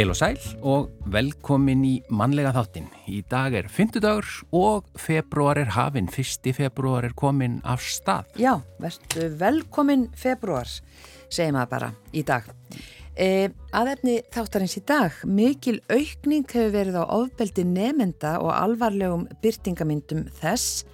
Heil og sæl og velkomin í mannlega þáttin. Í dag er fymtudagur og februar er hafinn. Fyrsti februar er komin af stað. Já, verðstu velkomin februar, segir maður bara í dag. E, aðefni þáttarins í dag, mikil aukning hefur verið á ofbeldi nemenda og alvarlegum byrtingamindum þess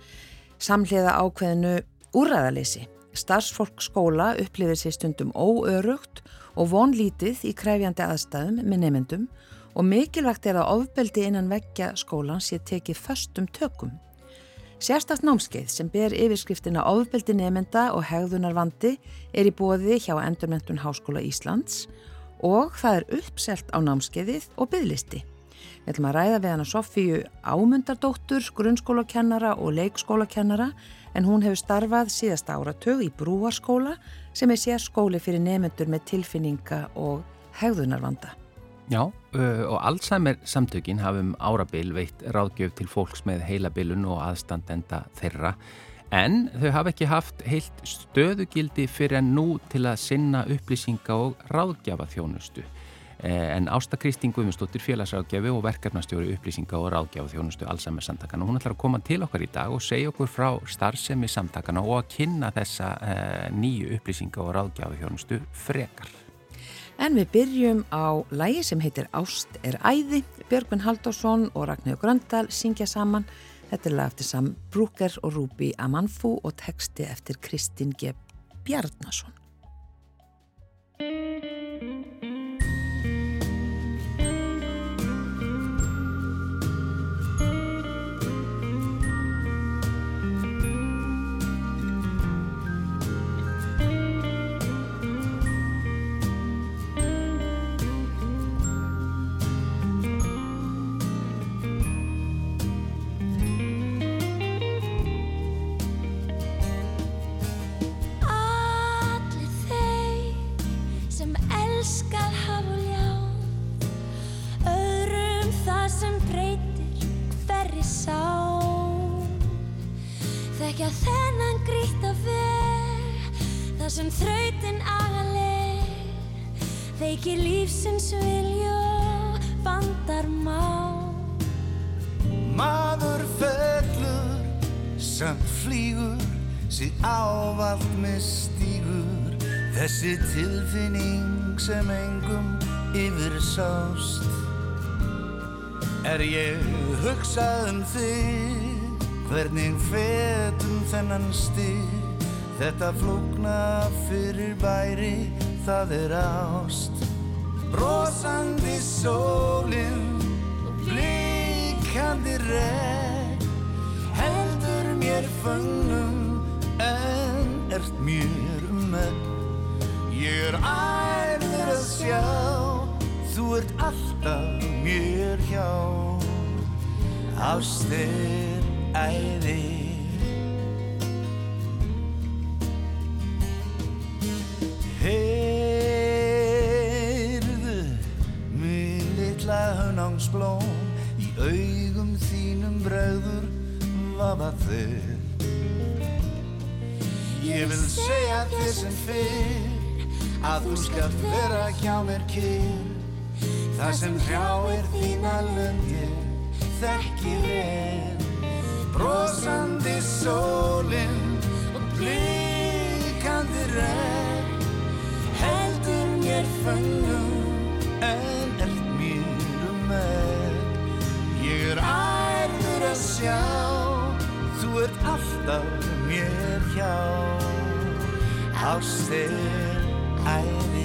samhliða ákveðinu úræðaleysi. Starsfólk skóla upplifir sér stundum óörugt og vonlítið í kræfjandi aðstæðum með nefendum og mikilvægt er að ofbeldi innan veggja skólan sé tekið föstum tökum. Sérstakt námskeið sem ber yfirskriftina ofbeldi nefenda og hegðunarvandi er í bóði hjá Endurmentun Háskóla Íslands og það er uppselt á námskeiðið og bygglisti. Við ætlum að ræða við hana Sofíu Ámundardóttur, grunnskólakennara og leikskólakennara en hún hefur starfað síðasta áratög í Brúarskóla sem er sér skóli fyrir nefnendur með tilfinninga og hegðunarvanda. Já, og Alzheimer samtökin hafum árabil veitt ráðgjöf til fólks með heilabilun og aðstandenda þeirra en þau hafa ekki haft heilt stöðugildi fyrir en nú til að sinna upplýsinga og ráðgjafa þjónustu. Eh, en Ásta Kristín Guðmundsdóttir félagsráðgjafi og verkefnastjóri upplýsinga og ráðgjafi þjónustu Alzheimer samtakana. Hún ætlar að koma til okkar í dag og segja okkur frá starfsemi samtakana og að kynna þessa eh, nýju upplýsinga og ráðgjafi þjónustu frekar. En við byrjum á lægi sem heitir Ást er æði. Björgvin Haldásson og Ragnhjóð Gröndal syngja saman. Þetta er lag eftir Sam Brúker og Rúbi Amanfú og texti eftir Kristín G. Bjarnason. Þekkja þennan gríta veg Það sem þrautin agaleg Þeikir lífsins vilja Bandar má Maður fellur Samt flýgur Sér ávalt með stígur Þessi tilfinning sem engum yfir sást Er ég hugsað um þig? Hvernig fetum þennan stig Þetta flókna fyrir bæri Það er ást. Rósandi sólinn blíkandi regn Heldur mér fannum En ert mér um megn Ég er æður að sjá Þú ert alltaf mér hjá. Ástir æði. Heyrðu Mér litla hönángsblóm Í augum þínum bregður Vafa þau Ég vil segja þér sem fyrr Að þú skall vera hjá mér kyrr Það sem hrjáir þína löndir Þekki vel Brosandi sólinn og blíkandi regn heldur mér fannum en eld mér um megn. Ég er ærður að sjá, þú ert alltaf mér hjá, ástir æði.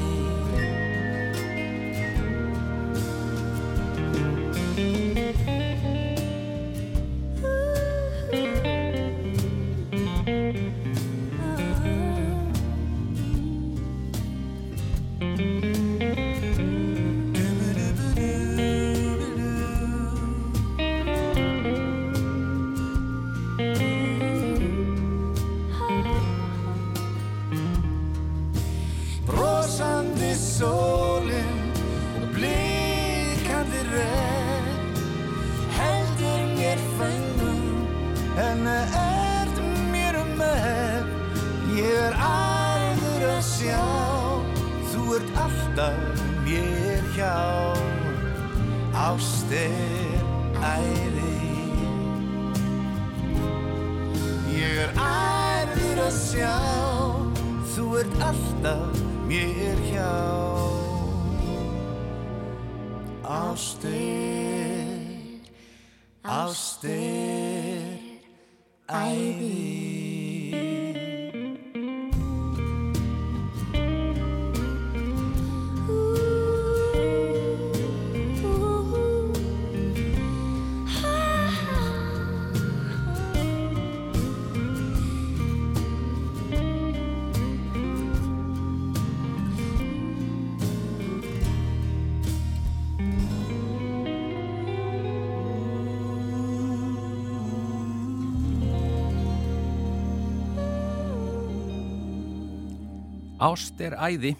Ást er æði,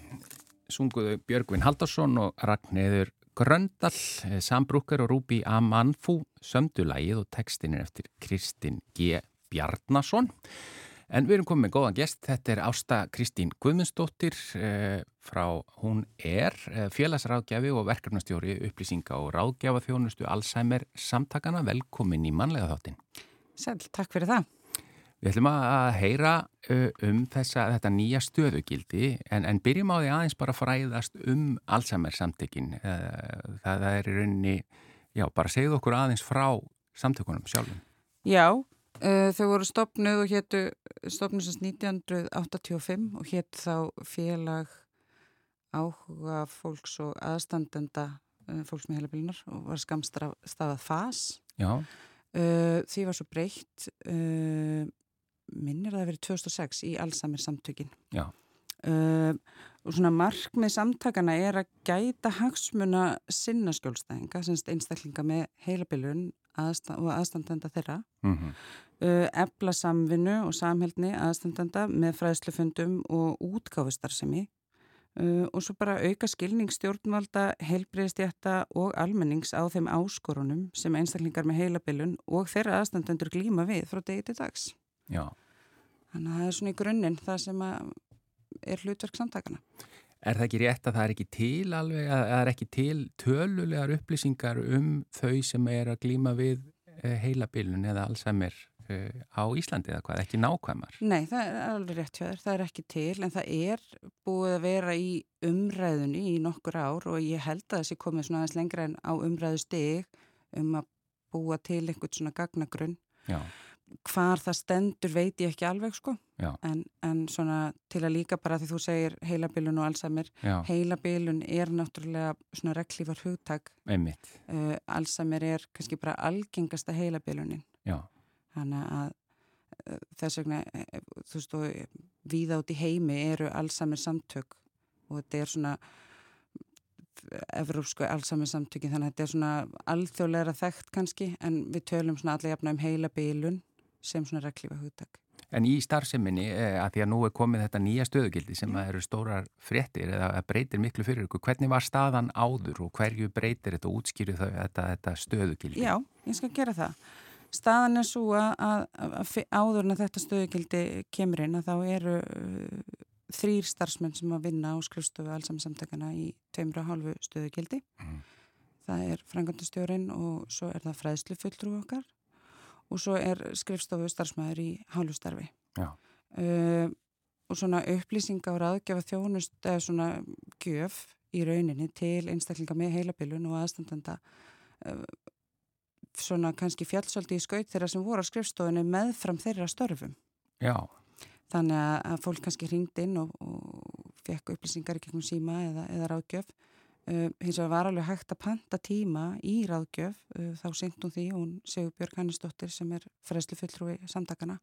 sunguðu Björgvin Haldarsson og Ragnæður Gröndal, Sambrúkar og Rúbi Amanfú sömdu lægið og textin er eftir Kristin G. Bjarnason. En við erum komið með góðan gest, þetta er Ásta Kristín Guðmundsdóttir eh, frá Hún er, eh, félagsráðgjafi og verkefnastjóri upplýsinga og ráðgjafa þjónustu Alzheimer samtakana. Velkomin í manlega þáttin. Sæl, takk fyrir það. Við ætlum að heyra um þessa, þetta nýja stöðugildi en, en byrjum á því aðeins bara fræðast um Alzheimer samtökin. Það er í rauninni, já, bara segðu okkur aðeins frá samtökunum sjálfum. Já, uh, þau voru stopnuð og héttu, stopnuð sem 1985 og hétt þá félag áhuga fólks og aðstandenda uh, fólks með heilabilinar og var skamstafað FAS. Já. Uh, því var svo breytt minnir að það verið 2006 í Alzheimer samtökin uh, og svona markmið samtakana er að gæta hagsmuna sinna skjólstæðinga einstaklinga með heilabilun aðstand, og aðstandenda þeirra mm -hmm. uh, ebla samvinnu og samhældni aðstandenda með fræðslufundum og útgáfustar Uh, og svo bara auka skilningsstjórnvalda, heilbreyðstjætta og almennings á þeim áskorunum sem einstaklingar með heilabilun og þeirra aðstandendur glíma við frá degi til dags. Já. Þannig að það er svona í grunninn það sem er hlutverk samtakana. Er það ekki rétt að það er ekki til alveg, að það er ekki til tölulegar upplýsingar um þau sem er að glýma við eh, heilabilun eða Alzheimer eh, á Íslandi eða hvað, ekki nákvæmar? Nei, það er alveg rétt hjá þér, það er ekki til en það er búið að vera í umræðunni í nokkur ár og ég held að þessi komið svona aðeins lengra en á umræðu stig um að búa til einhvern svona gagnagrunn. Já hvar það stendur veit ég ekki alveg sko. En, en svona til að líka bara því þú segir heilabilun og Alzheimer Já. heilabilun er náttúrulega svona reglífar hugtak. Uh, Alzheimer er kannski bara algengasta heilabilunin. Þannig að uh, þess vegna uh, þú veist og við átt í heimi eru Alzheimer samtök og þetta er svona Evrópsku Alzheimer samtökin þannig að þetta er svona alþjóðleira þekkt kannski en við tölum svona allir jafna um heila bílun sem svona reglífa hugtak. En í starfseminni, eh, að því að nú er komið þetta nýja stöðugildi sem eru stórar fréttir eða breytir miklu fyrir ykkur, hvernig var staðan áður og hverju breytir þetta útskýru þau þetta, þetta stöðugildi? Já, ég skal gera það. Staðan er svo að, að, að áður en að þetta stöðugildi kemur inn að þá eru uh, þrýr starfsmenn sem að vinna á skrifstofu allsamsamtakana í tveimra hálfu stöðugildi. Mm. Það er frangandustjórin og svo er það fræðslu fulltrú okkar og svo er skrifstofu starfsmæður í hálfustarfi uh, og svona upplýsinga og ráðgjafa þjónust eða svona gjöf í rauninni til einstaklinga með heilabilun og aðstandanda uh, svona kannski fjallsöldi í skaut þeirra sem voru á skrifstofunni meðfram þeirra störfum. Já. þannig að fólk kannski ringd inn og, og fekk upplýsingar í gegnum síma eða, eða ráðgjöf hins vegar var alveg hægt að panta tíma í ráðgjöf, uh, þá syngtum því hún Sigur Björg Hannesdóttir sem er fræðslu fulltrúi samtakana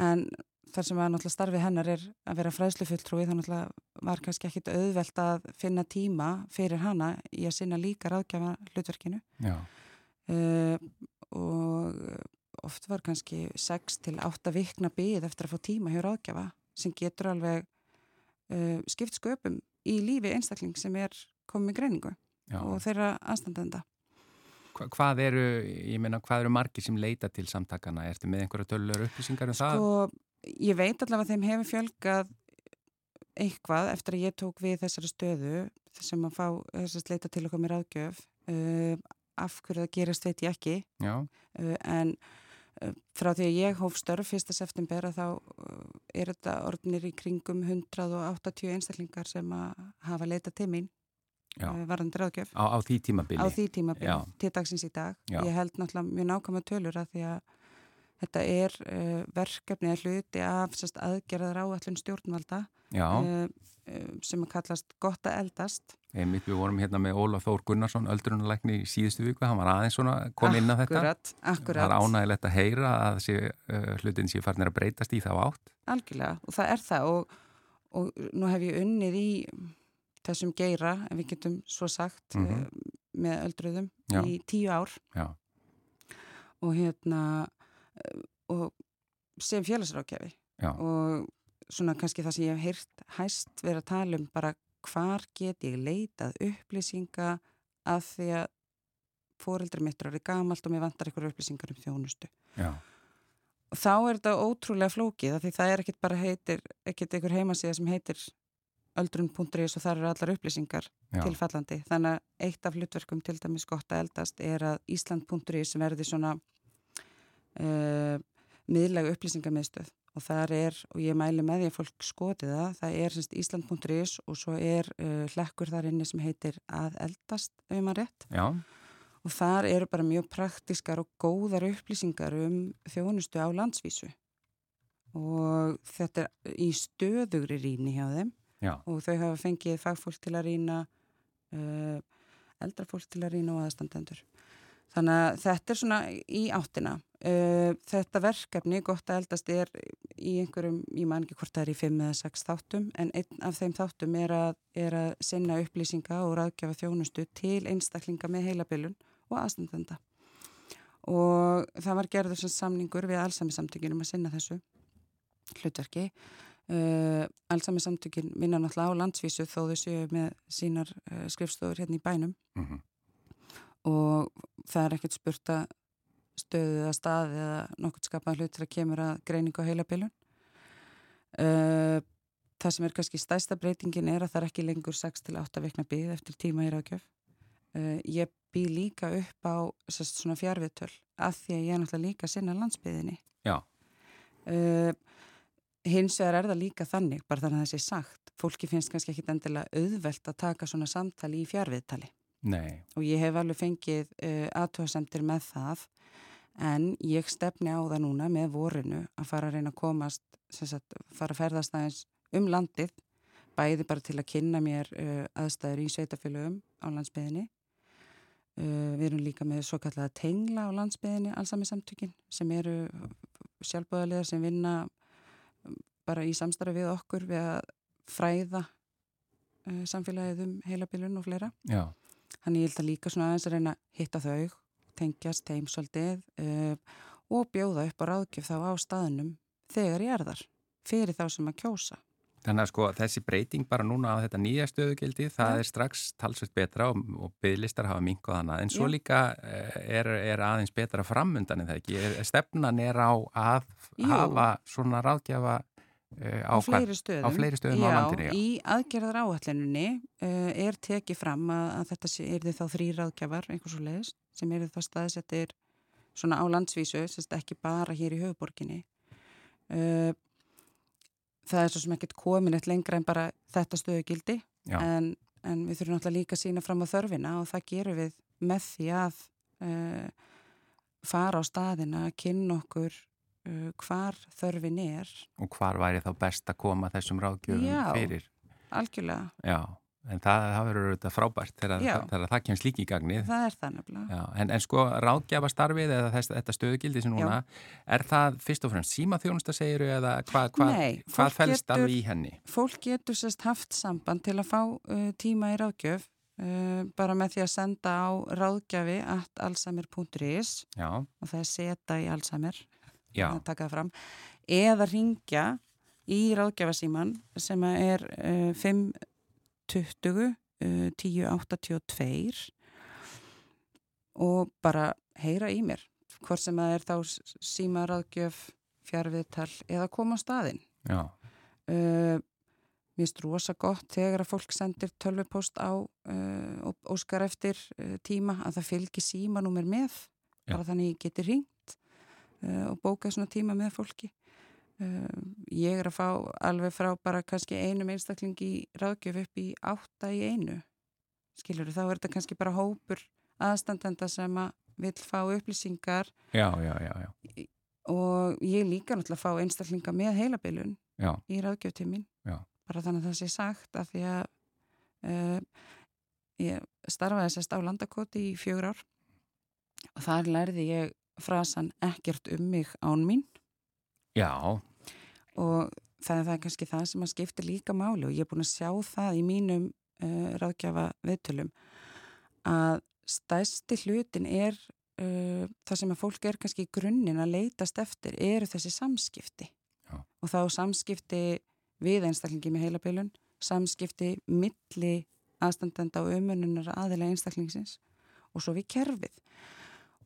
en þar sem að náttúrulega starfi hennar er að vera fræðslu fulltrúi þá náttúrulega var kannski ekkit auðvelt að finna tíma fyrir hana í að sinna líka ráðgjafa hlutverkinu uh, og oft var kannski 6 til 8 vikna byggð eftir að fá tíma hjá ráðgjafa sem getur alveg uh, skipt sköpum í lífi einstakling sem er komið greiningu Já. og þeirra aðstandenda. Hva, hvað eru, ég meina, hvað eru margir sem leita til samtakana? Ertu með einhverja tölur upplýsingar um sko, það? Sko, ég veit allavega að þeim hefur fjölgað eitthvað eftir að ég tók við þessari stöðu sem að fá þess að leita til okkur með ráðgjöf uh, af hverju það gerast veit ég ekki uh, en frá því að ég hóf störf 1. september að þá er þetta orðinir í kringum 180 einstaklingar sem að hafa leita til mín varðandi ráðgjöf á, á því tímabili, á því tímabili til dagsins í dag Já. ég held náttúrulega mjög nákvæm að tölur að því að Þetta er uh, verkefni að hluti af sérst, aðgerðar áallun stjórnvalda uh, uh, sem að kallast gott að eldast. Einmitt, við vorum hérna með Ólaf Þór Gunnarsson, öldrunarleikni í síðustu viku, hann var aðeins svona kom inn á þetta. Akkurat, akkurat. Það er ánægilegt að heyra að sé, hlutin sé farnir að breytast í þá átt. Algjörlega, og það er það og, og nú hef ég unnið í þessum geira, en við getum svo sagt, mm -hmm. með öldruðum Já. í tíu ár. Já. Og hérna og sem félagsrákjafi og svona kannski það sem ég hef heyrt hæst verið að tala um bara hvar get ég leitað upplýsinga af því að fóreldri mitt er gamalt og mér vantar ykkur upplýsingar um þjónustu Já. og þá er þetta ótrúlega flókið því það er ekkit bara heitir ekkit ykkur heimasíða sem heitir öldrun.is og þar eru allar upplýsingar Já. tilfallandi þannig að eitt af hlutverkum til dæmis gott að eldast er að Ísland.is verði svona uh, miðlega upplýsingamiðstöð og þar er, og ég mæli með því að fólk skoti það, það er semst Ísland.is og svo er uh, hlekkur þar inni sem heitir að eldast, ef maður rétt. Já. Og þar eru bara mjög praktiskar og góðar upplýsingar um þjónustu á landsvísu. Og þetta er í stöðugri ríni hjá þeim Já. og þau hafa fengið fagfólk til að rína, uh, eldrafólk til að rína og aðstandendur. Þannig að þetta er svona í áttina. Uh, þetta verkefni, gott að eldast, er í einhverjum, ég man ekki hvort það er í fimm eða sex þáttum, en einn af þeim þáttum er að, er að sinna upplýsinga og ráðgjafa þjónustu til einstaklinga með heilabilun og aðstandenda. Og það var gerður sem samningur við allsamisamtökinum að sinna þessu hlutverki. Uh, allsamisamtökin vinna náttúrulega á landsvísu þó þau séu með sínar uh, skrifstofur hérna í bænum. Mm -hmm og það er ekkert spurt að stöðu eða staði eða nokkurt skapað hlut til að kemur að greiningu á heila pilun. Uh, það sem er kannski stæsta breytingin er að það er ekki lengur 6-8 vikna byggð eftir tíma í ráðgjöf. Uh, ég bý líka upp á svona fjárvitöl að því að ég er náttúrulega líka sinna landsbyðinni. Já. Uh, hins vegar er það líka þannig, bara þannig að það sé sagt. Fólki finnst kannski ekki endilega auðvelt að taka svona samtali í fjárviðtali. Nei. og ég hef alveg fengið uh, aðtöðasemtir með það. En ég stefni á það núna með vorinu að fara að reyna að komast sagt, fara að ferðast aðeins um landið bæði bara til að kynna mér uh, aðstæður í sveitafélögum á landsbyðinni uh, við erum líka með svo kallega tengla á landsbyðinni allsami samtökin sem eru sjálfbúðarlegar sem vinna bara í samstarfi við okkur við að fræða samfélagið um heilabilun og fleira. Já Þannig ég held að líka svona aðeins að reyna að hitta þau, tengjast heim svolítið uh, og bjóða upp á ráðgjöf þá á staðnum þegar ég er þar, fyrir þá sem að kjósa. Þannig að sko þessi breyting bara núna á þetta nýja stöðugildi, það ja. er strax talsveit betra og, og bygglistar hafa minkuð hana, en svo ja. líka eh, er, er aðeins betra framundan en það ekki, stefnan er á að Jú. hafa svona ráðgjafa á, á fleiri stöðum, á fleiri stöðum já, á landinu já. í aðgerðar áallinunni uh, er tekið fram að, að þetta er þið þá þrý ráðgjafar einhvers og leiðis sem er þið þá staðsettir svona á landsvísu sérst ekki bara hér í höfuborginni uh, það er svo sem ekkert komin eitt lengra en bara þetta stöðugildi en, en við þurfum náttúrulega líka að sína fram á þörfina og það gerum við með því að fara á staðina að kynna okkur uh, hvar þörfin er. Og hvar væri þá best að koma þessum ráðgjöfum Já, fyrir? Já, algjörlega. Já, en það, það verður auðvitað frábært þegar, þegar það kemst líki í gagnið. Það er það nefnilega. En, en sko ráðgjafastarfið eða þess, þetta stöðugildi sem núna, Já. er það fyrst og fremst símaþjónusta segiru eða hva, hva, Nei, hvað fælst alveg í henni? Fólk getur sérst haft samband til að fá uh, tíma í ráðgjöf Uh, bara með því að senda á ráðgjafi at alzheimer.is og það er seta í Alzheimer taka það fram eða ringja í ráðgjafasíman sem er uh, 520 uh, 1082 og bara heyra í mér hvort sem það er þá síma ráðgjöf fjárviðtal eða koma á staðin uh, mér finnst rosa gott þegar að fólk sendir tölvupost á uh, og óskar eftir uh, tíma að það fylgir símanúmer með Já. bara þannig ég geti ringt og bóka svona tíma með fólki. Uh, ég er að fá alveg frá bara kannski einum einstakling í ráðgjöf upp í átta í einu. Skilur þá er þetta kannski bara hópur aðstandenda sem að vil fá upplýsingar. Já, já, já, og ég líka náttúrulega að fá einstaklinga með heilabilun í ráðgjöftímin bara þannig að það sé sagt af því að uh, ég starfaði sérst á landakoti í fjögur ár. Og þar lærði ég frasan ekkert um mig án mín Já og það er það kannski það sem að skipta líka máli og ég er búin að sjá það í mínum uh, ráðgjafa viðtölum að stæsti hlutin er uh, það sem að fólk er kannski í grunninn að leitast eftir eru þessi samskipti Já. og þá samskipti við einstaklingi með heilabilun, samskipti milli aðstandenda og umununar aðila einstaklingsins og svo við kerfið.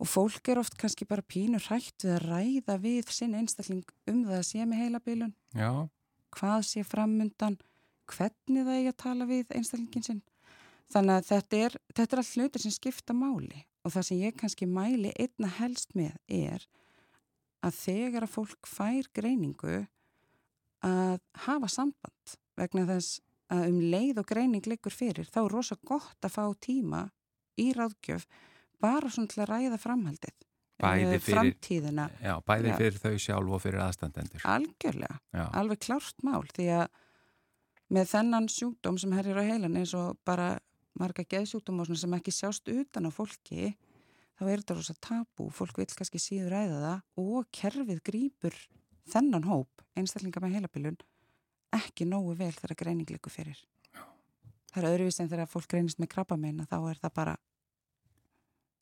Og fólk er oft kannski bara pínur hrætt við að ræða við sinn einstakling um það að sé með heilabilun. Já. Hvað sé framundan, hvernig það er að tala við einstaklingin sinn. Þannig að þetta er, þetta er allt hlutir sem skipta máli og það sem ég kannski mæli einna helst með er að þegar að fólk fær greiningu að hafa samband vegna þess að um leið og greining liggur fyrir þá er rosa gott að fá tíma í ráðgjöf bara svona til að ræða framhaldið bæði fyrir, framtíðina já, bæði já. fyrir þau sjálf og fyrir aðstandendur algjörlega, já. alveg klárt mál því að með þennan sjúkdóm sem herrir á heilan eins og bara marga geðsjúkdóm sem ekki sjást utan á fólki þá er þetta rosa tabu, fólk vil kannski síður ræða það og kerfið grýpur þennan hóp, einstaklinga með heilabilun, ekki nógu vel þegar greininglegu fyrir. Það er öðruvís en þegar fólk greinist með krabba meina, þá er það bara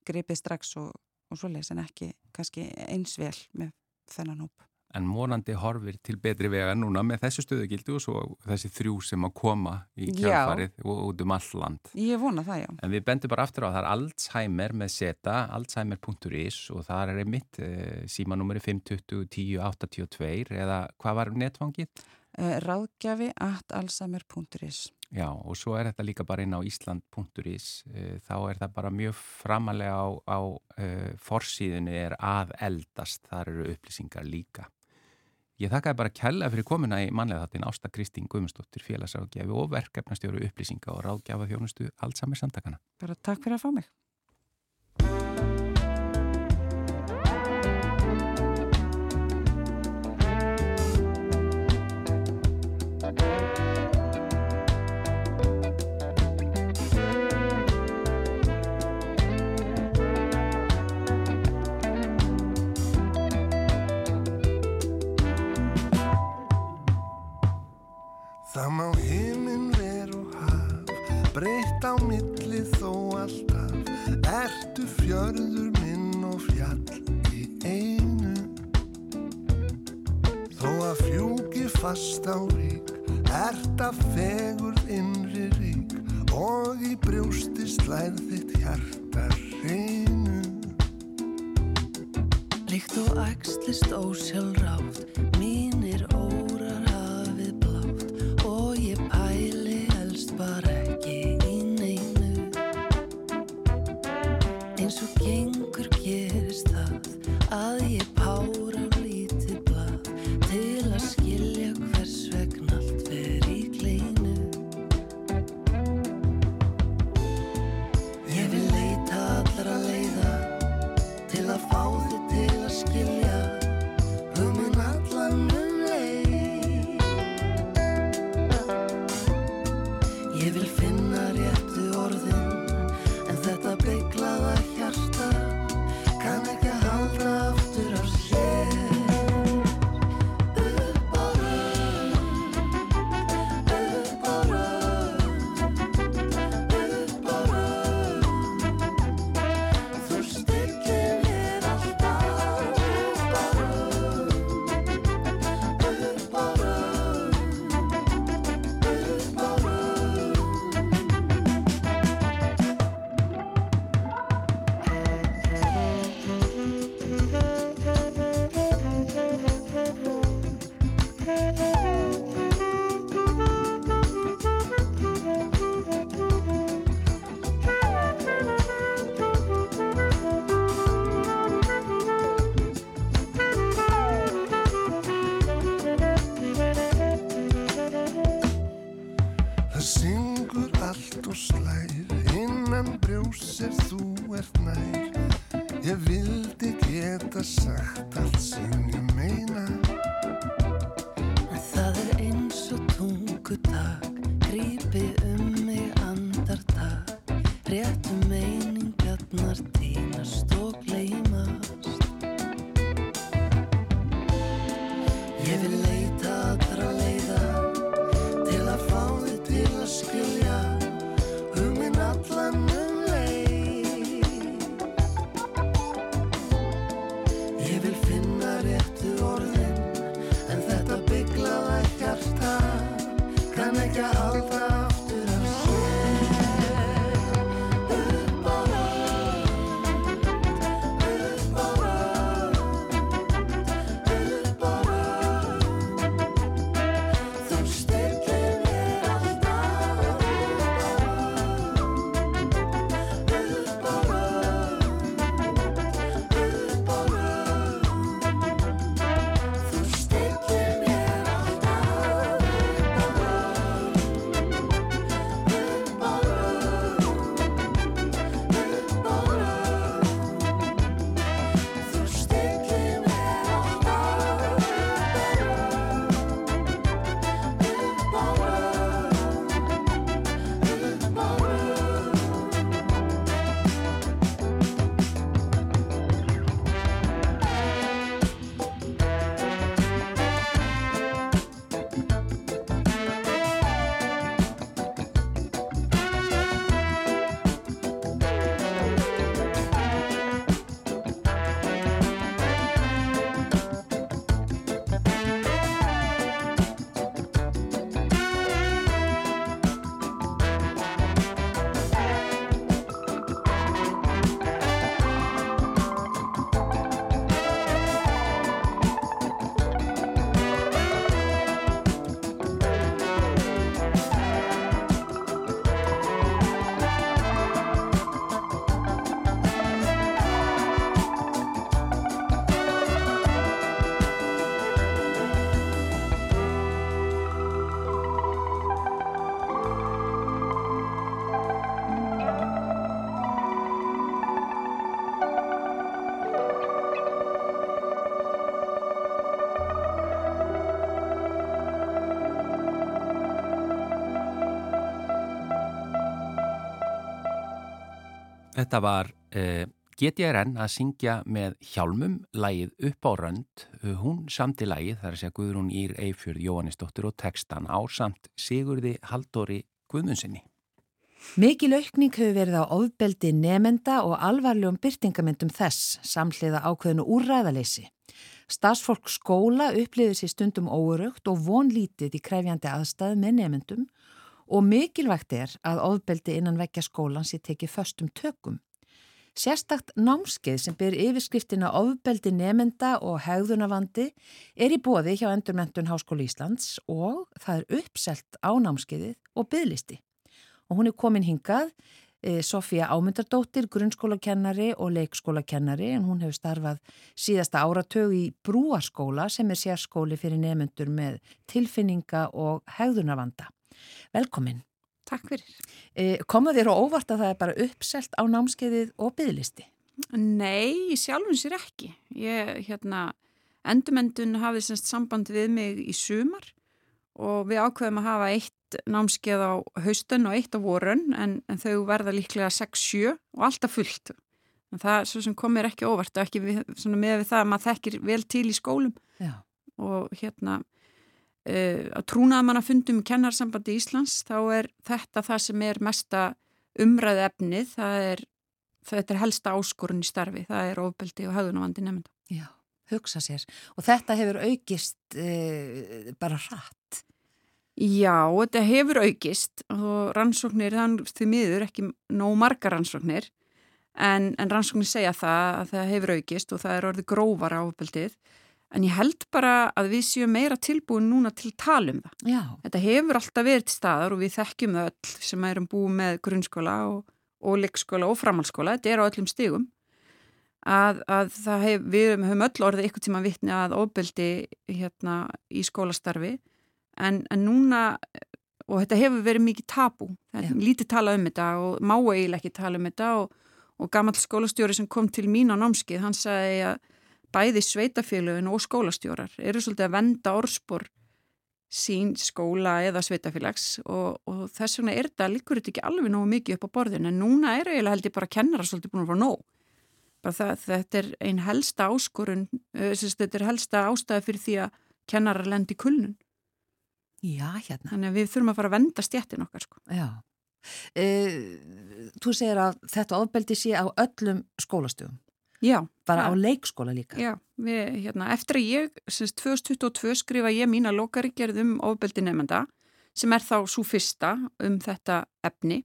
gripið strax og, og svoleiðis en ekki kannski eins vel með þennan hóp en morandi horfir til betri vega núna með þessu stöðugildu og svo þessi þrjú sem að koma í kjálfarið og út um all land. Ég vona það, já. En við bendum bara aftur á það er Alzheimer með seta, alzheimer.is og það er einmitt eh, símanúmeri 520 10 82 eða hvað var netfangið? Eh, ráðgjafi at alzheimer.is Já, og svo er þetta líka bara inn á Ísland.is, eh, þá er það bara mjög framalega á, á uh, forsíðinu er að eldast, þar eru upplýsingar líka. Ég þakkaði bara kella fyrir komuna í manlega þáttin Ásta Kristín Guðmundsdóttir félagsráðgjafi og verkefnastjóru upplýsinga og ráðgjafa þjónustu allt samir samtakana. Bara takk fyrir að fá mig. Það má heiminn ver og haf, breytt á milli þó alltaf, ertu fjörður minn og fjall í einu. Þó að fjúki fast á rík, ert að fegur innri rík og í brjústi slæð þitt hjarta reynu. Líkt og ægslist ósjálfrátt, mínir Þetta var uh, GTRN að syngja með hjálmum lægið upp á rönd. Uh, hún samti lægið, þar að segja Guðrún Ír Eifjörð Jóhannesdóttir og textan á samt Sigurði Haldóri Guðmundsinni. Mikil aukning hefur verið á ofbeldi nemenda og alvarlegum byrtingamendum þess samhliða ákveðinu úrræðaleysi. Starsfólk skóla upplifir sér stundum óurugt og vonlítið í krefjandi aðstæð með nemendum og mikilvægt er að ofbeldi innan vekja skólan sé tekið föstum tökum. Sérstakt námskeið sem byr yfirskriftina ofbeldi nemenda og hegðunavandi er í bóði hjá Endurmentun Háskóli Íslands og það er uppselt á námskeiðið og byðlisti. Og hún er komin hingað, e, Sofía Ámyndardóttir, grunnskólakennari og leikskólakennari en hún hefur starfað síðasta áratög í brúaskóla sem er sérskóli fyrir nefnendur með tilfinninga og hegðunavanda. Velkomin. Takk fyrir. E, Koma þér á óvart að það er bara uppselt á námskeiðið og byðlisti? Nei, sjálfum sér ekki. Ég, hérna, endumendun hafði semst samband við mig í sumar og við ákveðum að hafa eitt námskeið á haustan og eitt á vorun en, en þau verða líklega 6-7 og alltaf fullt. En það svo sem komir ekki óvart og ekki við, með við það að maður þekkir vel til í skólum Já. og hérna að trúnaða mann að fundum kennarsambandi Íslands þá er þetta það sem er mesta umræðu efnið, það er, þetta er helsta áskorun í starfi, það er ofbeldi og höfðunavandi nefnda. Já, hugsa sér. Og þetta hefur aukist e, bara hratt. Já, þetta hefur aukist og rannsóknir, þannig því miður ekki nóg margar rannsóknir en, en rannsóknir segja það að það hefur aukist og það er orðið grófara ofbeldið en ég held bara að við séum meira tilbúin núna til talum það. Já. Þetta hefur alltaf verið til staðar og við þekkjum öll sem erum búið með grunnskóla og, og leikskóla og framhalskóla, þetta er á öllum stigum. Að, að hef, við höfum öll orðið ykkur tíma vittni að ofbeldi hérna í skólastarfi. En, en núna og þetta hefur verið mikið er lítið talað um þetta og má eiginlega ekki tala um þetta. Og, og gammal skólastjóri sem kom til mín á námskið, hann sagði að bæði sveitafélögin og skólastjórar eru svolítið að venda orðspor sín skóla eða sveitafélags og, og þess vegna er þetta líkur þetta ekki alveg nógu mikið upp á borðin en núna er eiginlega held ég bara kennara svolítið búin að fara nóg. Bara það, þetta er einn helsta áskorun, eh, þetta er helsta ástæði fyrir því að kennarar lendi kulnun. Já, hérna. Þannig að við þurfum að fara að venda stjættin okkar sko. Já. E, þú segir að þetta ofbeldi sé á öllum skólastugum, Já. bara á það- leikskóla líka. Já, við, hérna, eftir að ég, semst 2022 skrifa ég mína lokaríkjörð um ofbeldi nefnda sem er þá svo fyrsta um þetta efni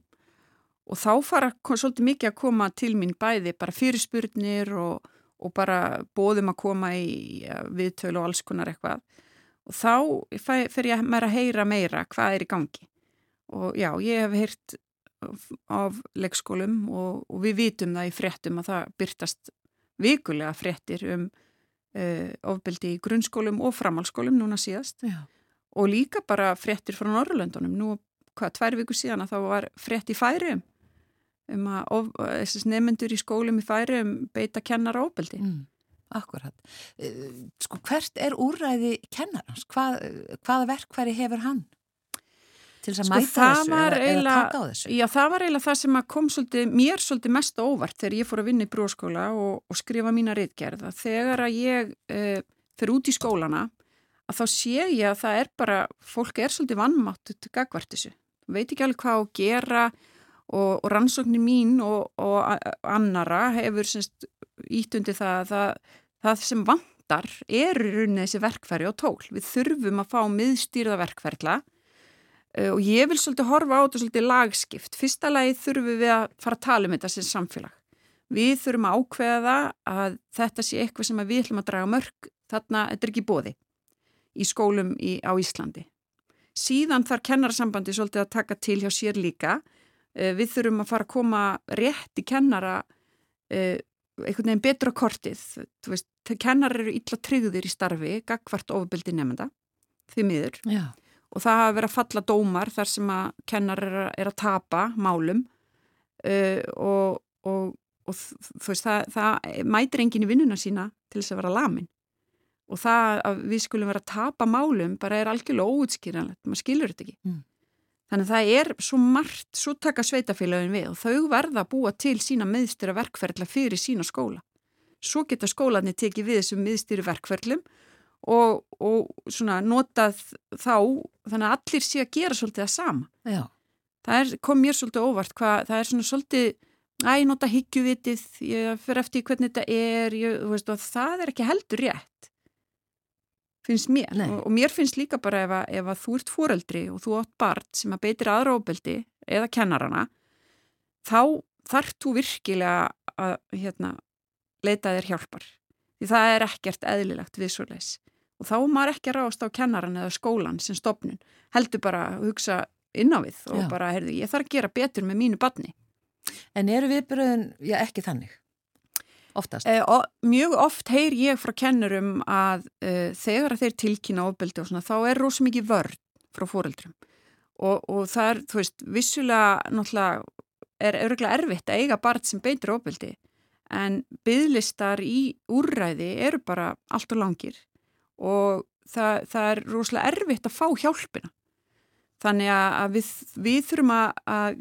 og þá fara svolítið mikið að koma til mín bæði bara fyrirspurnir og, og bara bóðum að koma í ja, viðtölu og alls konar eitthvað og þá fer ég mér að heyra meira hvað er í gangi og já, ég hef heyrt af leikskólum og, og við vitum það í fréttum að það byrtast vikulega fréttir um uh, ofbeldi í grunnskólum og framhalskólum núna síðast Já. og líka bara fréttir frá Norrlöndunum nú, hvað, tvær viku síðan að þá var frétt í færium um að of, þessi nefnendur í skólum í færium beita kennar ofbeldi Mm, akkurat. E, sko, hvert er úrræði kennarans? Hvað, hvaða verkværi hefur hann? Til þess að Sko, mæta þessu eða, eða eiginlega- taka á þessu? Já, það var eiginlega það sem kom svolítið, mér svolítið mest óvart þegar ég fór að vinna í bróskóla og, og skrifa mína reitgerða. Þegar að ég uh, fyrir út í skólana, að þá sé ég að það er bara, fólk er svolítið vannmáttut gagvart þessu. Veit ekki alveg hvað að gera og, og rannsóknir mín og, og annara hefur undir það að það, það sem vantar er í rauninni þessi verkfæri og tól. Við þurfum að fá miðstýrða verkfærla og ég vil svolítið horfa á þetta svolítið lagskipt. Fyrsta lagi þurfum við að fara að tala um þetta sem samfélag. Við þurfum að ákveða að þetta sé eitthvað sem við ætlum að draga mörg þarna, þetta er ekki bóði í skólum í, á Íslandi. Síðan þarf kennarasambandi svolítið að taka til hjá sér líka. Uh, við þurfum að fara að koma rétt í kennara uh, einhvern veginn betra kortið. Veist, kennarar eru illa tryggðir í starfi, gagvart ofbeldi nefnda, því miður Já. Og það hafa verið að falla dómar þar sem að kennar er er að tapa málum uh, og, og, og veist, það, það mætir enginn í vinnuna sína til þess að vera lamin og það að við skulum vera að tapa málum bara er algjörlega óutskýranlegt, maður skilur þetta ekki. Mm. Þannig að það er svo margt, svo taka sveitafélagin við og þau verða að búa til sína miðstýra verkferðla fyrir sína skóla. Svo geta skólanir tekið við þessum miðstýri verkferðlum og, og svona notað þá, þannig að allir sé að gera svolítið það sama. Já. Það er, kom mér svolítið óvart hvað, það er svona svolítið, æ, nota hyggjuvitið, ég fyrir eftir hvernig þetta er, ég, veist, og það er ekki heldur rétt, finnst mér. Og, og mér finnst líka bara ef að, ef að þú ert fóreldri og þú átt barn sem að beitir aðra óbeldi eða kennarana, þá þarf þú virkilega að, hérna, leita þér hjálpar. Því það er ekkert eðlilegt við svo leis. Og þá maður ekki að ráðast á kennaran eða skólan sem stopnun. Heldur bara að hugsa inn á við og Já. bara, heyrðu, ég þarf að gera betur með mínu badni. En eru viðbröðin, já ekki þannig, oftast? Eh, og mjög oft heyr ég frá kennurum að eh, þegar þeir tilkynna ofbeldi og svona, þá er rosa mikið vörn frá fóreldrum. Og, og það er, þú veist, vissulega náttúrulega er örgulega erfitt að eiga barn sem beitir ofbeldi en byðlistar í úrræði eru bara allt og langir og það, það er rosalega erfitt að fá hjálpina. Þannig að við, við þurfum að,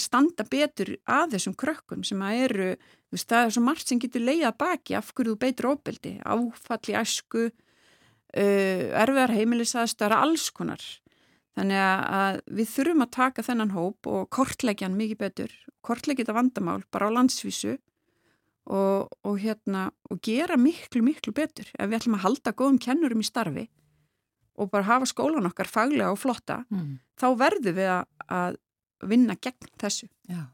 standa betur að þessum krökkum sem að eru, þú veist, það er svo margt sem getur leiðað baki af hverju þú beitir ofbeldi, áfall í æsku, uh, erfiðar heimilisaðstöðar, alls konar. Þannig að við þurfum að taka þennan hóp og kortleggja hann mikið betur, kortleggja þetta vandamál bara á landsvísu og, og, hérna, og gera miklu, miklu betur. Ef við ætlum að halda góðum kennurum í starfi og bara hafa skólan okkar faglega og flotta, Mm. þá verðum við að, að vinna gegn þessu. Já.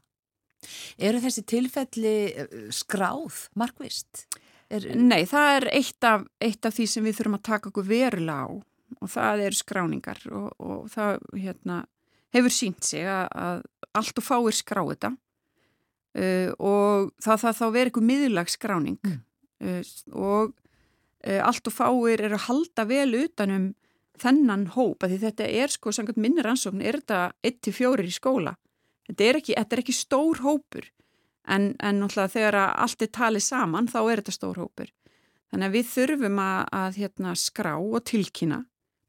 Eru þessi tilfelli eh, skráð, markvist? Er, Nei, það er eitt af, eitt af því sem við þurfum að taka okkur verulega á og það eru skráningar og, og það hérna, hefur sínt sig að, að allt og fáir skrá þetta uh, og það, það þá verið eitthvað miðlag skráning Mm. uh, og uh, allt og fáir eru að halda vel utanum þennan hóp, að því þetta er sko, samkvæmt minni rannsókn, er þetta 1-4 í skóla. Þetta er ekki, þetta er ekki stór hópur, en, en náttúrulega þegar að allt er talið saman, þá er þetta stór hópur. Þannig að við þurfum að, að hérna, skrá og tilkynna,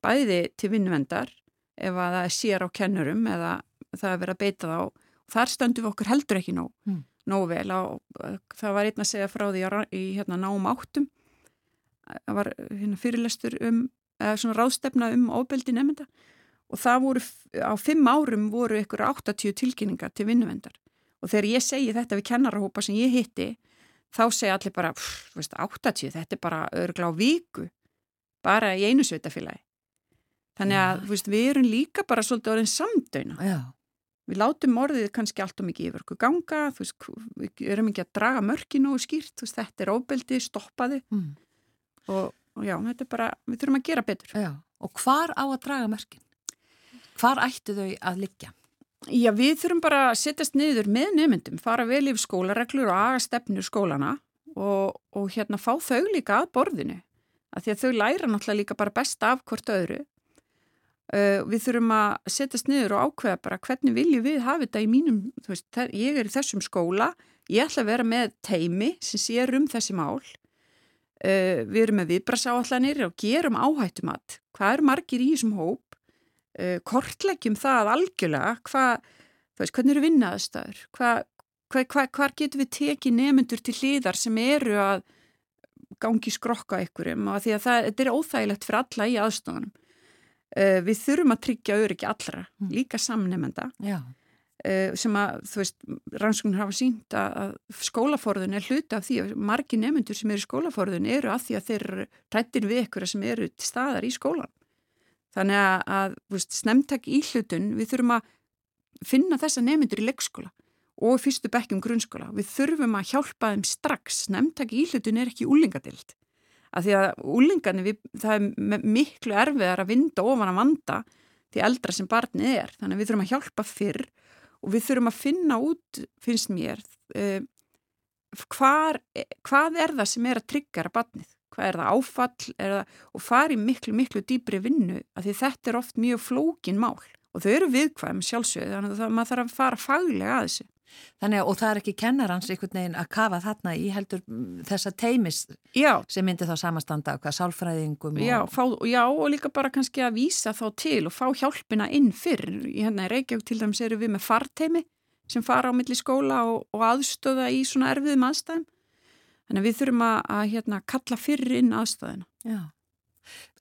bæði til vinnuvendar, ef að það er sér á kennurum eða það er verið að beita þá. Þar stöndum við okkur heldur ekki nóg, Mm. nóg vel. Á, það var einn að segja frá því í hérna, náum áttum, það var hérna, fyrirlestur um, eða svona ráðstefna um ofbeldi nefnda og það voru, á fimm árum voru ykkur 80 tilkynningar til vinnuvendar og þegar ég segi þetta við kennarahópa sem ég hitti, þá segja allir bara, pff, veist, 80, þetta er bara örgla á viku, bara í einu sveitafélagi. Þannig að, þú veist, við erum líka bara svolítið orðin samdöina. Já, Við látum orðið kannski allt og mikið yfir okkur ganga, þú veist, við erum ekki að draga mörkinu og skýrt, þú veist, þetta er óbeldi, stoppaði mm. og, og já, þetta er bara, við þurfum að gera betur. já. Og hvar á að draga mörkin? Hvar ættu þau að liggja? Já, við þurfum bara að setjast niður með nefndum, fara vel yfir skólareglur og aga stefnur skólana og, og hérna fá þau líka að borðinu. Af því að þau læra náttúrulega líka bara besta af hvort öðru. Uh, við þurfum að setjast niður og ákveða bara hvernig viljum við hafa þetta í mínum, veist, þar, ég er í þessum skóla, ég ætla að vera með teimi sem sér um þessi mál. Uh, við erum með viðbrasáallanir og gerum áhættumat. Hvað er margir í þessum hóp? uh, kortleggjum það algjörlega hvað, veist, hvernig eru vinnaðastöður hvað, hvað, hvað, hvar getum við tekið nefnendur til hlýðar sem eru að gangi skrokka ykkurum og því að það, þetta er óþægilegt fyrir alla í aðstofanum við þurfum að tryggja öryggi allra, Mm. líka samnefnenda Já, uh, sem að, þú veist, rannsóknir hafa sínt að, skólaforðun er hluti af því að margi nefnendur sem eru í skólaforðun eru að því að þeir eru rættir við ykkur sem eru til staðar í skólan Þannig að, að veist, snemtak í hlutun, við þurfum að finna þessa nefndur í leikskóla og fyrstu bekkjum grunnskóla. Við þurfum að hjálpa þeim strax. Snemtak í hlutun er ekki úlingadild. Af því að úlingarnir, við, það er miklu erfiðar að vinda ofan að vanda því eldra sem barnið er. Þannig að við þurfum að hjálpa fyrr og við þurfum að finna út, finnst mér, uh, hvar, hvað er það sem er að tryggjara barnið? Hvað er það áfall er það, og fari miklu, miklu dýbri vinnu að því þetta er oft mjög flókin mál og þau eru viðkvæm sjálfsögðu þannig að það, maður þarf að fara faglega að þessu. Þannig að og það er ekki kennarans einhvern veginn að kafa þarna í heldur mm, þessa teimis Já, sem myndi þá samastanda hvað sálfræðingum og... já, fá, já og líka bara kannski að vísa þá til og fá hjálpina inn fyrr. Í hérna í Reykjavík til dæmis eru við með farteimi sem fara á milli skóla og, og aðstöða í svona erfiðum aðstæðum. Þannig að við þurfum að, að hérna, kalla fyrr inn aðstæðina. Já.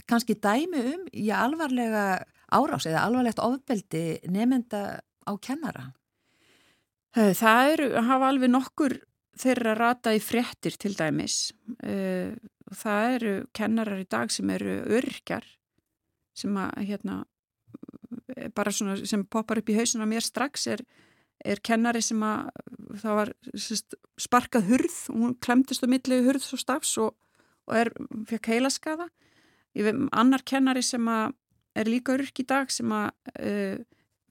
Kanski dæmi um í alvarlega árás eða alvarlegt ofbeldi nefnda á kennara. Það eru, hafa alveg nokkur þeirra rata í fréttir til dæmis. Það eru kennarar í dag sem eru örkjar sem að hérna bara svona sem poppar upp í hausuna mér strax er, er kennari sem að það var sest, sparkað hurð og hún klemtist á milli hurð og stafs og, og er, fekk heilaskaða. Annar kennari sem að er líka örk í dag sem að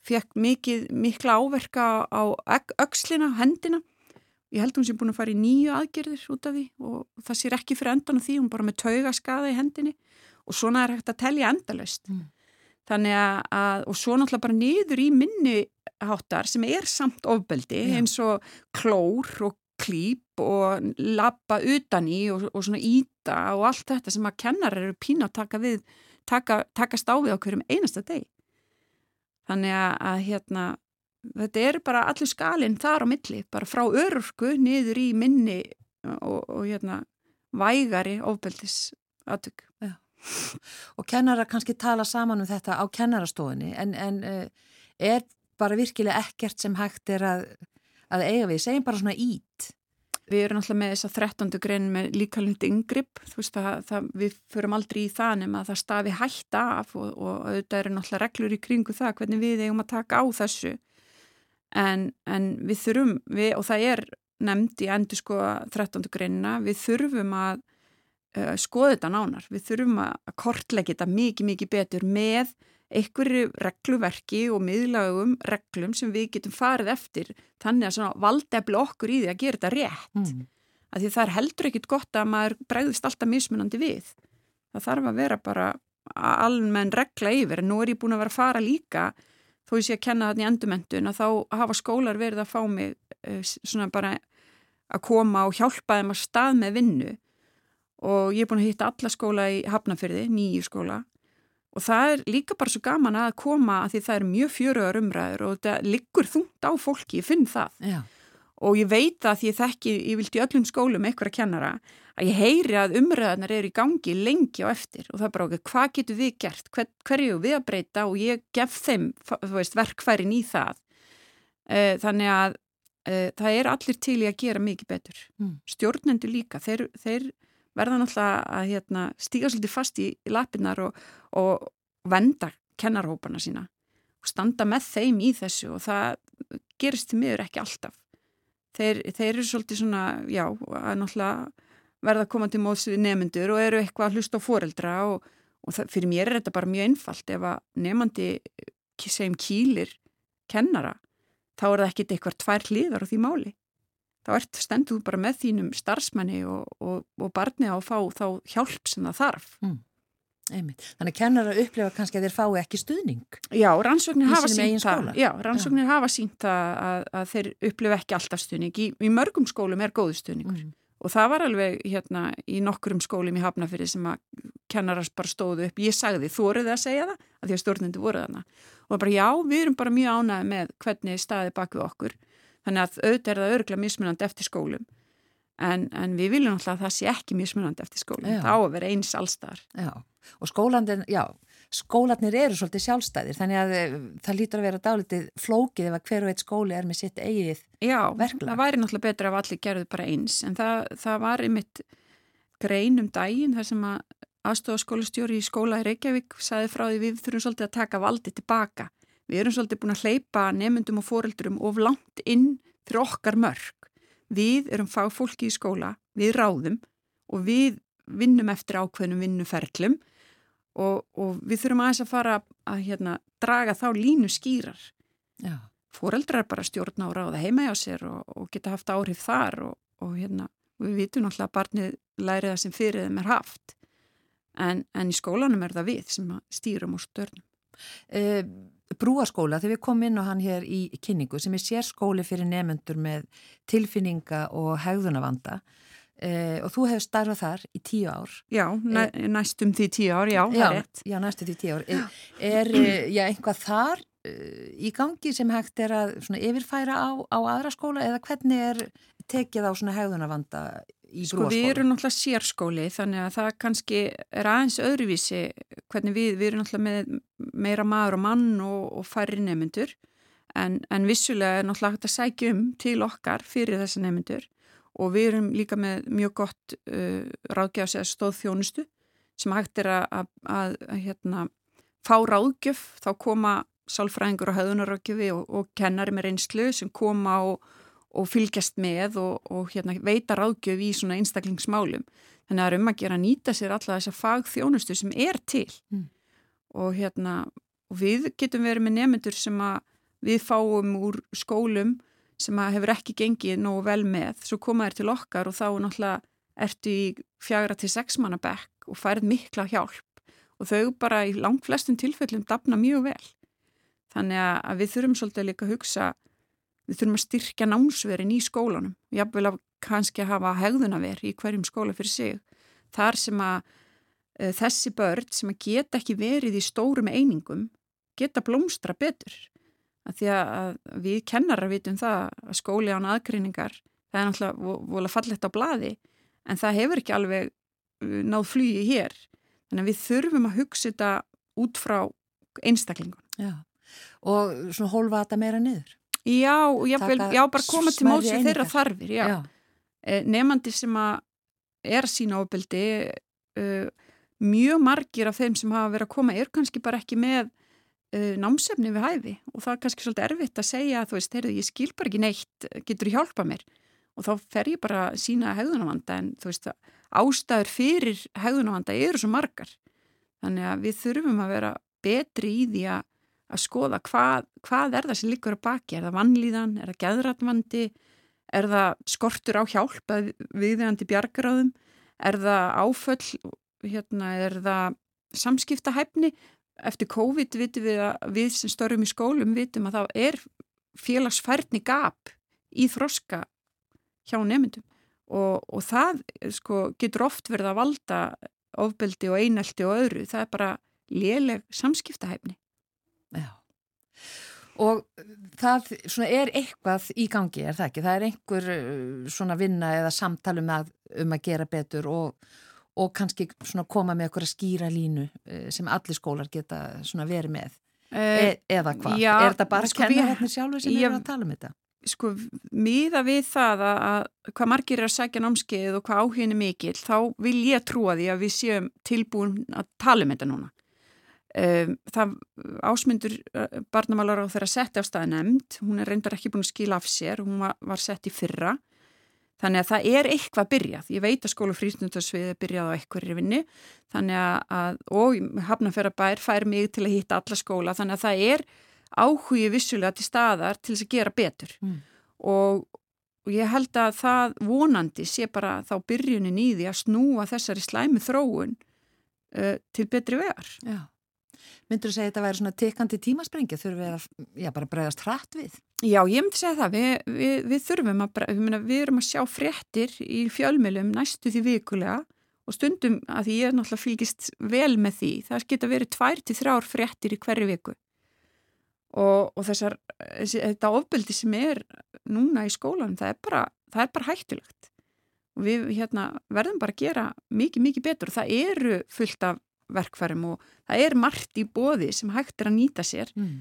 fekk mikið, mikla áverka á öxlina, hendina. Ég held hún sem búin að fara í nýju aðgerðir út af því og það sér ekki fyrir endan á því, hún bara með tauga skada í hendinni og svona er hægt að telja endalaust. Mm. Þannig að, og svo náttúrulega bara niður í minni háttar sem er samt ofbeldi Já. eins og klór og klíp og lappa utan í og, og svona íta og allt þetta sem að kennarar eru pína að taka við, taka, takast á við á hverjum einasta deg. Þannig að, að hérna, þetta er bara allur skalinn þar á milli, bara frá örurku niður í minni og, og hérna, vægari ofbeldis aðtök. Og kennara kannski tala saman um þetta á kennarastofunni en, en uh, er bara virkilega ekkert sem hægt er að, að eiga við, segjum bara svona ít. Við erum alltaf með þess að 13. grein með líkalund yngripp, þú veist að það, við förum aldrei í það nema að það stafi hætta af og, og auðvitað eru náttúrulega reglur í kringu það hvernig við eigum að taka á þessu en, en við þurfum, við, og það er nefnd í endur sko 13. greinina, við þurfum að uh, skoða þetta nánar, við þurfum að kortleggja þetta mikið, mikið betur með einhverju regluverki og miðlagum reglum sem við getum farið eftir þannig að svona valdefli okkur í því að gera þetta rétt. Mm. því það er heldur ekkit gott að maður bregðist alltaf mismunandi við. Það þarf að vera bara almenn regla yfir, nú er ég búin að vera að fara líka þó ég sé að kenna þarna í endumendun að þá hafa skólar verið að fá mig uh, svona bara að koma og hjálpa þeim að stað með vinnu. Og ég er búin að hitta alla skóla í Hafnafyrði, nýju skóla og það er líka bara svo gaman að koma að því það er mjög fjöruðar umræður og þetta liggur þungt á fólki, ég finn það. Já, og ég veit að því ég þekki, ég vildi öllum skólum eitthvað að kennara, að ég heyri að umræðanar eru í gangi lengi á eftir. Og það er bara okkur, hvað getur við gert, hver, hverju við að breyta? Og ég gef þeim veist, verkfærin í það. Eh, þannig að uh, það er allir til í að gera mikið betur. Mm. stjórnendur líka, þeir, þeir verða náttúrulega að hérna, stíga svolítið fast í, í lapinnar og, og venda kennarhóparna sína og standa með þeim í þessu og það gerist til miður ekki alltaf þeir, þeir eru svolítið svona já, að náttúrulega verða að koma til móðs við nefnendur og eru eitthvað að hlusta á foreldra og, og það, fyrir mér er þetta bara mjög einfalt ef að nefnandi segjum kýlir kennara þá er það ekkit eitthvað tvær hliðar á því máli. Þá ert stendur þú bara með þínum starfsmanni og, og, og barni á að fá þá hjálp sem það þarf. einmitt. Þannig að kennara upplifa kannski að þeir fái ekki stuðning. Já, rannsóknir hafa sínt það. skóla? Já, rannsóknir hafa sínt að, að þeir upplifa ekki alltaf stuðning. Í, í mörgum skólum er góðu stuðningur. Mm. Og það var alveg hérna í nokkurum skólum í Hafnafyrir sem að kennaras bara stóðu upp. Ég sagði, þú eruð að segja það? Að því að stjórnendur voru þarna. Og bara já, við erum bara mjög ánæði með hvernig staði bak við okkur. Þannig að auðvitað er það örgulega mismunandi eftir skólum. En, en við viljum alltaf að það sé ekki mismunandi eftir skólum. Já. Það á að vera eins allstar. Já, og skólandin, já, skólanir eru svolítið sjálfstæðir, þannig að eh, það lítur að vera dálítið flókið ef að hver og eitt skóli er með sitt eigið. Já, verklag. það væri náttúrulega betra ef allir gerðu bara eins. En það, það var einmitt grein um daginn þar sem að aðstofaskólastjóri í skóla í Reykjavík saði frá því við þurfum svolítið að taka valdi tilbaka. Við erum svolítið búin að hleypa nefndum og fóreldurum of langt inn fyrir okkar mörg. Við erum fagfólki í skóla, við ráðum og við vinnum eftir ákveðnum vinnuferlum og, og við þurfum aðeins að fara að hérna, draga þá línu skýrar. Já, Fóreldrar bara stjórna og ráða heima hjá sér og, og geta haft áhrif þar og, og hérna, við vitum náttúrulega að barnið læri það sem fyrir þeim er haft. En, en í skólanum er það við sem stýrum og stjórnum. e, brúaskóla, þegar við komum inn á hann hér í kynningu sem er sérskóli fyrir nefnendur með tilfinninga og hegðunavanda e, og þú hefur starfað þar í tíu ár. Já, næ, næstum því tíu ár, já, það er rétt. Já, næstu því tíu ár. Er, er eh, já, einhvað þar í gangi sem hægt er að yfirfæra á, á aðra skóla eða hvernig er tekið á hegðunavanda í Sko brúaskóla? við erum náttúrulega sérskóli þannig að það kannski er aðeins öðruvísi hvernig við, við erum náttúrulega með meira maður og mann og, og færri nefnendur en, en vissulega er náttúrulega hægt að sækja um til okkar fyrir þessa nefnendur og við erum líka með mjög gott uh, ráðgjáðs eða stóðþjónustu sem hægt er að, að, að, að hérna, fá ráðgjöf. Þá koma sálfræðingur og höðunaráðgjöfi og, og kennari með reynslu sem koma og og fylgjast með og, og hérna, veita ráðgjöf í svona einstaklingsmálum. Þannig að það er um að gera að nýta sér alla þessa fagþjónustu sem er til. Mm. Og hérna, og við getum verið með nefnendur sem að við fáum úr skólum sem að hefur ekki gengið nógu vel með. Svo koma þér til okkar og þá náttúrulega ertu í fjagra til sex manna bekk og færð mikla hjálp. Og þau bara í langt flestum tilfellum dafna mjög vel. Þannig að við þurfum svolítið líka að hugsa við þurfum að styrkja námsverin í skólanum jáfnvel að kannski hafa hegðunaver í hverjum skóla fyrir sig. Þar sem að e, þessi börn sem að geta ekki verið í stórum einingum geta blómstra betur. Að því að, að við kennarar vitum það að skóli án aðgreiningar það er náttúrulega volið fallegt á bladi en það hefur ekki alveg uh, náð flugi hér. Þannig að við þurfum að hugsa þetta út frá einstaklingun Já, og svona hólfa þetta meira niður. Já, jafnvel, Taka já, bara koma til við þeirra þarfir, já. Já, já. Nefandi sem að er sína ofbeldi, uh, mjög margir af þeim sem hafa verið að koma er kannski bara ekki með uh, námsefni við hæfi og það er kannski svolítið erfitt að segja að þú veist, heyrðu, ég skil bara ekki neitt, getur hjálpa mér og þá fer ég bara sína hegðunavanda en þú veist, ástæður fyrir hegðunavanda eru svo margar. Þannig að við þurfum að vera betri í því að að skoða hvað, hvað er það sem líkur að baki, er það vannlíðan, er það geðratvandi, er það skortur á hjálp viðeigandi bjargaráðum, er það áföll, hérna, er það samskiptahæfni? Eftir COVID vitum við að við sem störfum í skólum vitum að það er félagsfærni gap í þroska hjá nefndum og, og það sko, getur oft verið að valda ofbeldi og einelti og öðru. Það er bara léleg samskiptahæfni. Og það er eitthvað í gangi, er það ekki? Það er einhver uh, svona vinna eða samtal um að, um að gera betur og, og kannski koma með eitthvað skýra línu uh, sem allir skólar geta verið með. E eða hvað? er þetta bara sko, kennararnir sjálfur sem eru að tala um þetta? sko miða við það að, að hvað margir er að sækja námskeið og hvað áhugin er mikill, þá vil ég trúa því að við séum tilbúin að tala um þetta núna. Um, það ásmundur uh, barnamálar á þeirra setti á staði nefnd, hún er reyndar ekki búin að skila af sér, hún var, var sett í fyrra, þannig að það er eitthvað byrjað, ég veit að skóla frísnundasviði byrjað á eitthvað vinnu, þannig að, og hafnafjörabær fær mig til að hitta alla skóla, þannig að það er áhugi vissulega til staðar til þess að gera betur. Mm. og, og ég held að það vonandi sé bara þá byrjunin í því að snúa þessari slæmi þróun uh, til betri vegar. Já. Myndur þú segja að þetta væri svona tekandi tímasprengja? Þurfum við að, já, bara bregðast hratt við? Já, ég myndi segja það, við, við, við þurfum að, bre- ég meina, við erum að sjá fréttir í fjölmjölum næstu því vikulega og stundum að því ég er náttúrulega fylgist vel með því, það geta verið tvær til þrjár fréttir í hverju viku. Og, og þessar, þetta ofbeldi sem er núna í skólanum, það er bara, það er bara hættulegt. Og við hérna, verðum bara að gera mikið, mikið betur. Og það eru fullt af verkfærum og það er margt í bóði sem hægt er að nýta sér Mm.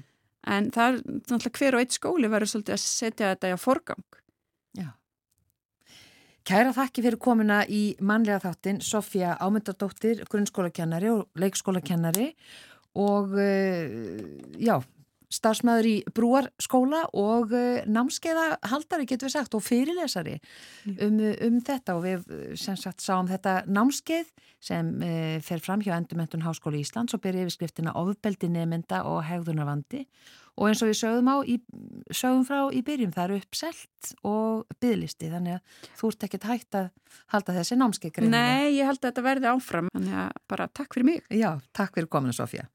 En það er náttúrulega hver og eitt skóli verður svolítið að setja þetta í að forgang. Já. Kæra þakki fyrir komuna í mannlega þáttin Sofja Ámyndardóttir, grunnskólakennari og leikskólakennari og uh, já, starfsmæður í brúarskóla og uh, námskeiða haldari getur við sagt og fyrirlesari um, um þetta og við uh, sem sagt sáum þetta námskeið sem uh, fer fram hjá Endurmentun Háskóli Íslands og byrja yfirskriftina ofbeldi nefnda og hegðunarvandi og eins og við sögum á í, sögum frá í byrjun það eru uppselt og byðlisti þannig að þú ert ekkert hægt að halda þessi námskeið. Nei, ég held að þetta verði áfram. Þannig að bara takk fyrir mig. Já, takk fyrir kominu Sofja.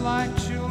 Like children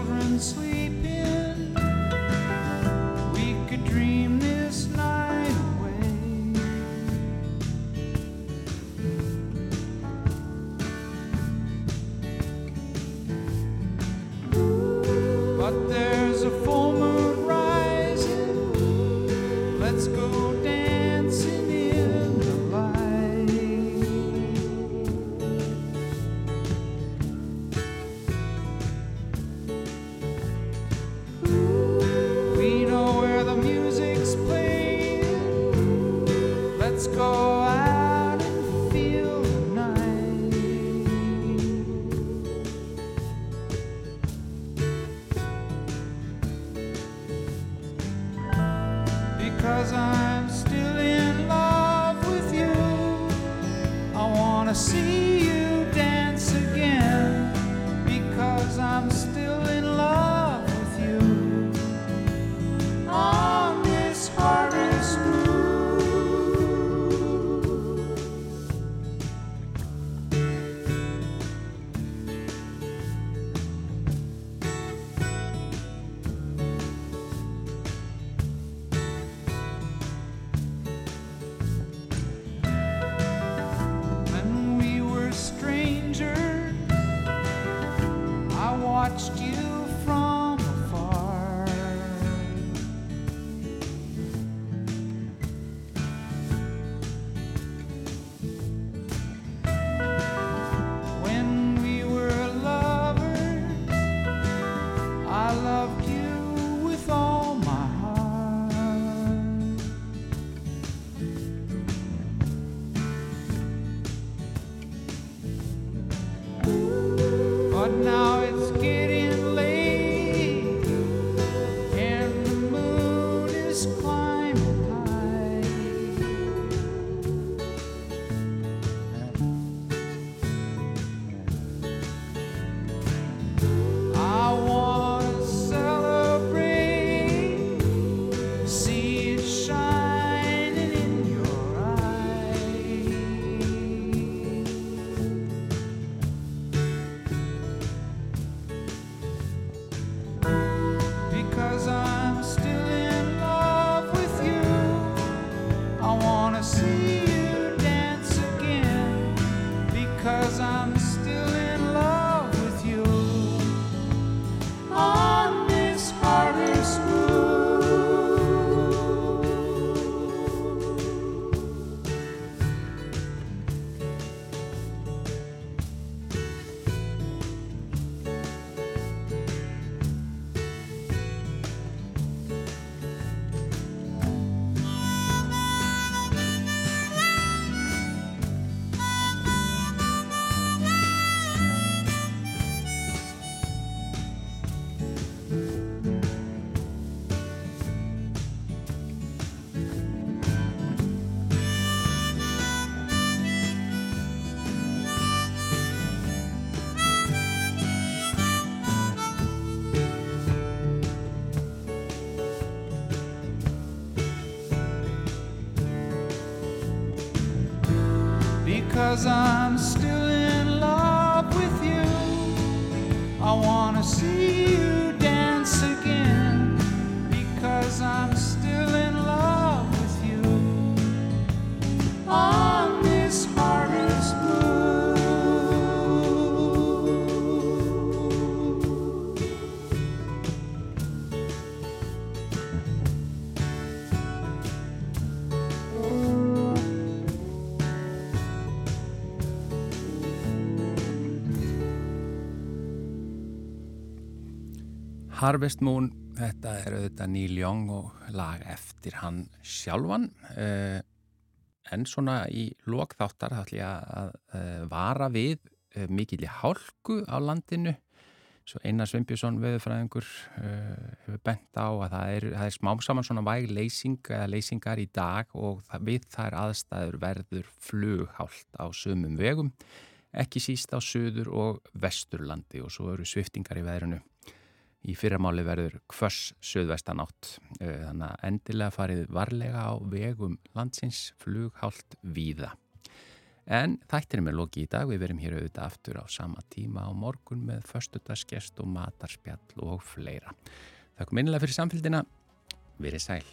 watched you Harvest Moon, þetta er auðvitað Neil Young og lag eftir hann sjálfan. Uh, en svona í lokþáttar þá ætlum ég að uh, vara við uh, mikill í hálku á landinu. Svo Einar Svimbjörnsson veðurfræðingur hefur bent á að það er, það er smám saman svona væg leysing eða leysingar í dag og það, við þær aðstæður verður flughált á sumum vegum. Ekki síst á söður og vesturlandi og svo eru sviftingar í veðrunu Í fyrramáli verður hvers söðvestanátt, þannig að endilega farið varlega á vegum landsins flughált víða. En þættinum er loki í dag, við verum hér auðvitað aftur á sama tíma á morgun með förstutaskest og matarspjall og fleira. Þakkum einlega fyrir samfélgina, verið sæl.